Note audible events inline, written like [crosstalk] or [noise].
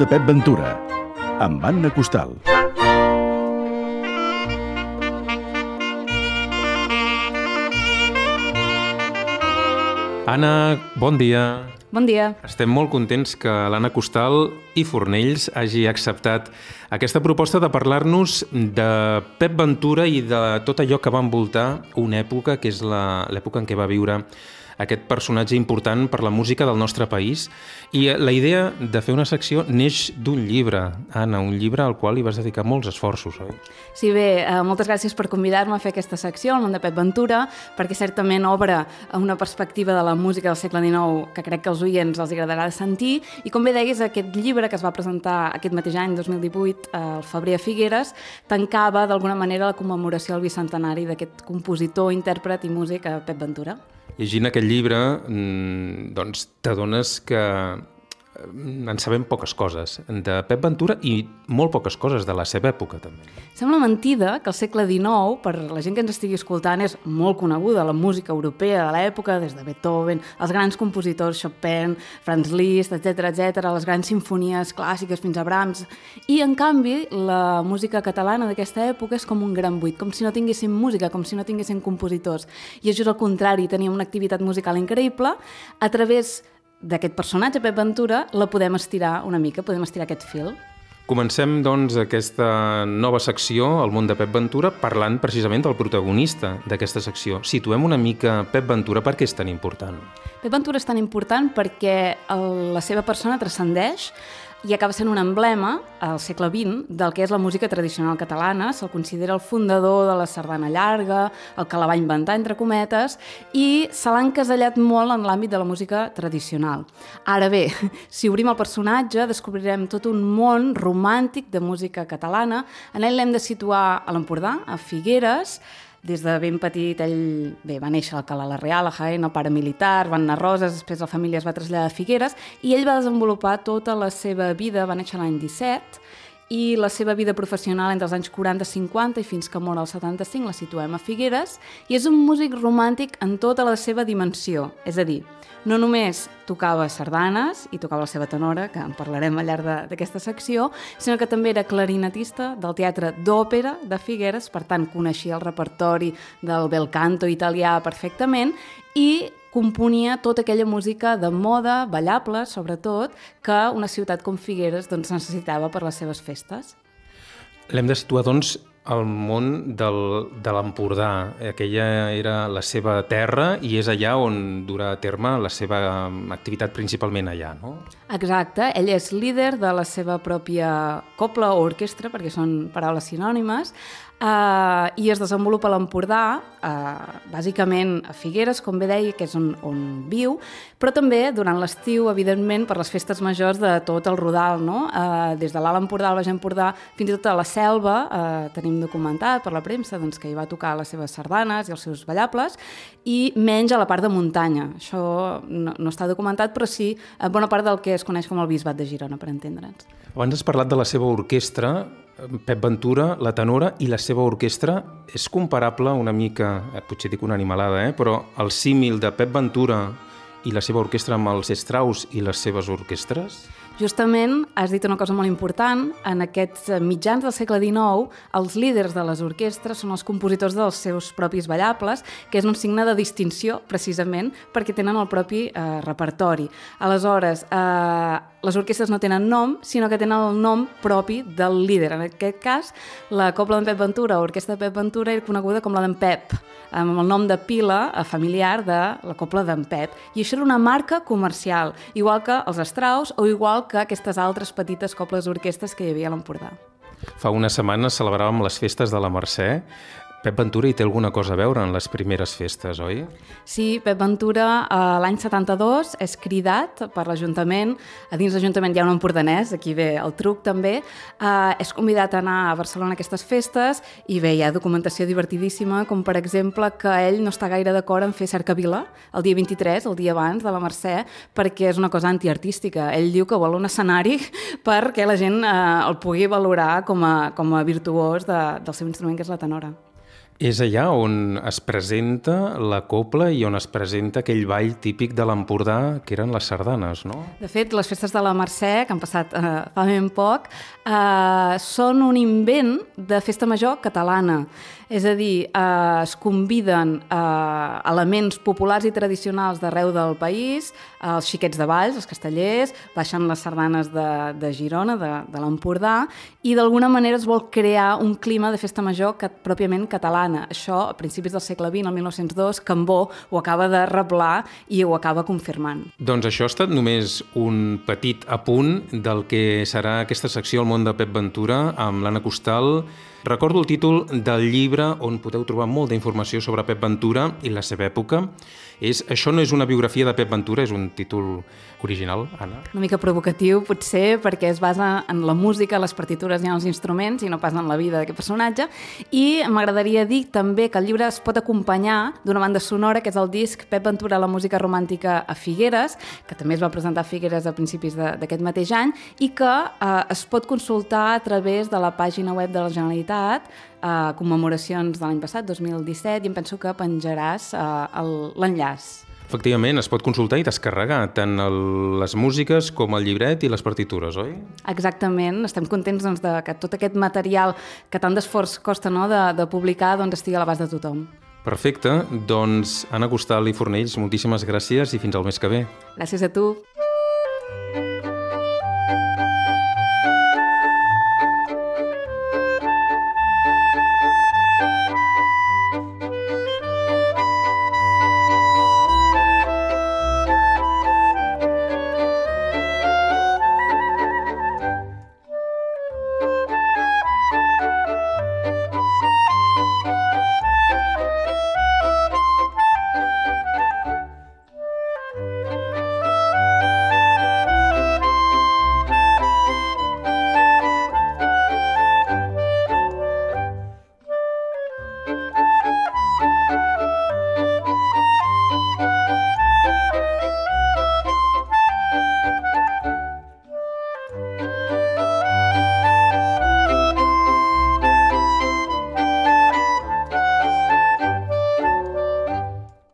de Pep Ventura, amb Anna Costal. Anna, bon dia. Bon dia. Estem molt contents que l'Anna Costal i Fornells hagi acceptat aquesta proposta de parlar-nos de Pep Ventura i de tot allò que va envoltar una època, que és l'època en què va viure aquest personatge important per la música del nostre país. I eh, la idea de fer una secció neix d'un llibre, Anna, un llibre al qual hi vas dedicar molts esforços, oi? Sí, bé, eh, moltes gràcies per convidar-me a fer aquesta secció, el món de Pep Ventura, perquè certament obre una perspectiva de la música del segle XIX que crec que als oients els agradarà sentir, i com bé deies, aquest llibre que es va presentar aquest mateix any, 2018, al febrer a Figueres, tancava d'alguna manera la commemoració al bicentenari d'aquest compositor, intèrpret i músic eh, Pep Ventura. Llegint aquest llibre, mm, doncs t'adones que en sabem poques coses de Pep Ventura i molt poques coses de la seva època també. Sembla mentida que el segle XIX, per la gent que ens estigui escoltant, és molt coneguda la música europea de l'època, des de Beethoven, els grans compositors Chopin, Franz Liszt, etc etc, les grans sinfonies clàssiques fins a Brahms, i en canvi la música catalana d'aquesta època és com un gran buit, com si no tinguéssim música, com si no tinguéssim compositors. I això és el contrari, teníem una activitat musical increïble a través d'aquest personatge, Pep Ventura, la podem estirar una mica, podem estirar aquest fil. Comencem, doncs, aquesta nova secció, el món de Pep Ventura, parlant precisament del protagonista d'aquesta secció. Situem una mica Pep Ventura, per què és tan important? Pep Ventura és tan important perquè el, la seva persona transcendeix i acaba sent un emblema al segle XX del que és la música tradicional catalana. Se'l considera el fundador de la sardana llarga, el que la va inventar, entre cometes, i se l'ha encasellat molt en l'àmbit de la música tradicional. Ara bé, [laughs] si obrim el personatge, descobrirem tot un món romàntic de música catalana. En ell l'hem de situar a l'Empordà, a Figueres, des de ben petit ell bé, va néixer al Cala la Real, a Jaén, el pare militar, van anar a Roses, després la família es va traslladar a Figueres i ell va desenvolupar tota la seva vida, va néixer l'any 17 i la seva vida professional entre els anys 40-50 i fins que mor al 75 la situem a Figueres i és un músic romàntic en tota la seva dimensió, és a dir, no només tocava sardanes i tocava la seva tenora, que en parlarem al llarg d'aquesta secció, sinó que també era clarinetista del Teatre d'Òpera de Figueres, per tant coneixia el repertori del bel canto italià perfectament i componia tota aquella música de moda, ballable, sobretot, que una ciutat com Figueres doncs, necessitava per les seves festes. L'hem de situar, doncs, al món del, de l'Empordà. Aquella era la seva terra i és allà on durà a terme la seva activitat principalment allà, no? Exacte. Ell és líder de la seva pròpia copla o orquestra, perquè són paraules sinònimes, Uh, i es desenvolupa a l'Empordà, uh, bàsicament a Figueres, com bé deia, que és on, on viu, però també durant l'estiu, evidentment, per les festes majors de tot el Rodal, no? Uh, des de l'Alt Empordà al Baix Empordà, fins i tot a la Selva, uh, tenim documentat per la premsa doncs, que hi va tocar les seves sardanes i els seus ballables, i menys a la part de muntanya. Això no, no està documentat, però sí bona part del que es coneix com el Bisbat de Girona, per entendre'ns. Abans has parlat de la seva orquestra, Pep Ventura, la tenora i la seva orquestra és comparable una mica, eh, potser dic una animalada, eh, però el símil de Pep Ventura i la seva orquestra amb els Strauss i les seves orquestres? Justament has dit una cosa molt important. En aquests mitjans del segle XIX, els líders de les orquestres són els compositors dels seus propis ballables, que és un signe de distinció, precisament, perquè tenen el propi eh, repertori. Aleshores, eh, les orquestres no tenen nom, sinó que tenen el nom propi del líder. En aquest cas, la Copla d'en Pep Ventura, l'orquestra de Pep Ventura, era coneguda com la d'en Pep, amb el nom de pila eh, familiar de la Copla d'en Pep. I això era una marca comercial, igual que els Strauss o igual que aquestes altres petites coples orquestes que hi havia a l'Empordà. Fa una setmana celebràvem les festes de la Mercè. Pep Ventura hi té alguna cosa a veure en les primeres festes, oi? Sí, Pep Ventura eh, l'any 72 és cridat per l'Ajuntament, a dins l'Ajuntament hi ha un empordanès, aquí ve el truc també, eh, és convidat a anar a Barcelona a aquestes festes i bé, hi ha documentació divertidíssima, com per exemple que ell no està gaire d'acord en fer cercavila el dia 23, el dia abans de la Mercè, perquè és una cosa antiartística. Ell diu que vol un escenari [laughs] perquè la gent eh, el pugui valorar com a, com a virtuós de, del seu instrument, que és la tenora. És allà on es presenta la copla i on es presenta aquell ball típic de l'Empordà, que eren les sardanes, no? De fet, les festes de la Mercè, que han passat eh, fa ben poc, eh, són un invent de festa major catalana. És a dir, eh, es conviden eh, elements populars i tradicionals d'arreu del país, eh, els xiquets de Valls, els castellers, baixen les sardanes de, de Girona, de, de l'Empordà, i d'alguna manera es vol crear un clima de festa major que, pròpiament catalana. Això, a principis del segle XX, el 1902, Cambó ho acaba de reblar i ho acaba confirmant. Doncs això ha estat només un petit apunt del que serà aquesta secció al món de Pep Ventura amb l'Anna Costal, Recordo el títol del llibre on podeu trobar molta informació sobre Pep Ventura i la seva època. És, això no és una biografia de Pep Ventura, és un títol original, Anna? Una mica provocatiu, potser, perquè es basa en la música, les partitures i en els instruments, i no pas en la vida d'aquest personatge. I m'agradaria dir també que el llibre es pot acompanyar d'una banda sonora, que és el disc Pep Ventura, la música romàntica a Figueres, que també es va presentar a Figueres a principis d'aquest mateix any, i que eh, es pot consultar a través de la pàgina web de la Generalitat, eh, commemoracions de l'any passat, 2017, i em penso que penjaràs eh, l'enllaç. Efectivament, es pot consultar i descarregar tant el, les músiques com el llibret i les partitures, oi? Exactament. Estem contents doncs, de que tot aquest material que tant d'esforç costa no, de, de publicar doncs, estigui a l'abast de tothom. Perfecte. Doncs, Anna Costal i Fornells, moltíssimes gràcies i fins al mes que ve. Gràcies a tu.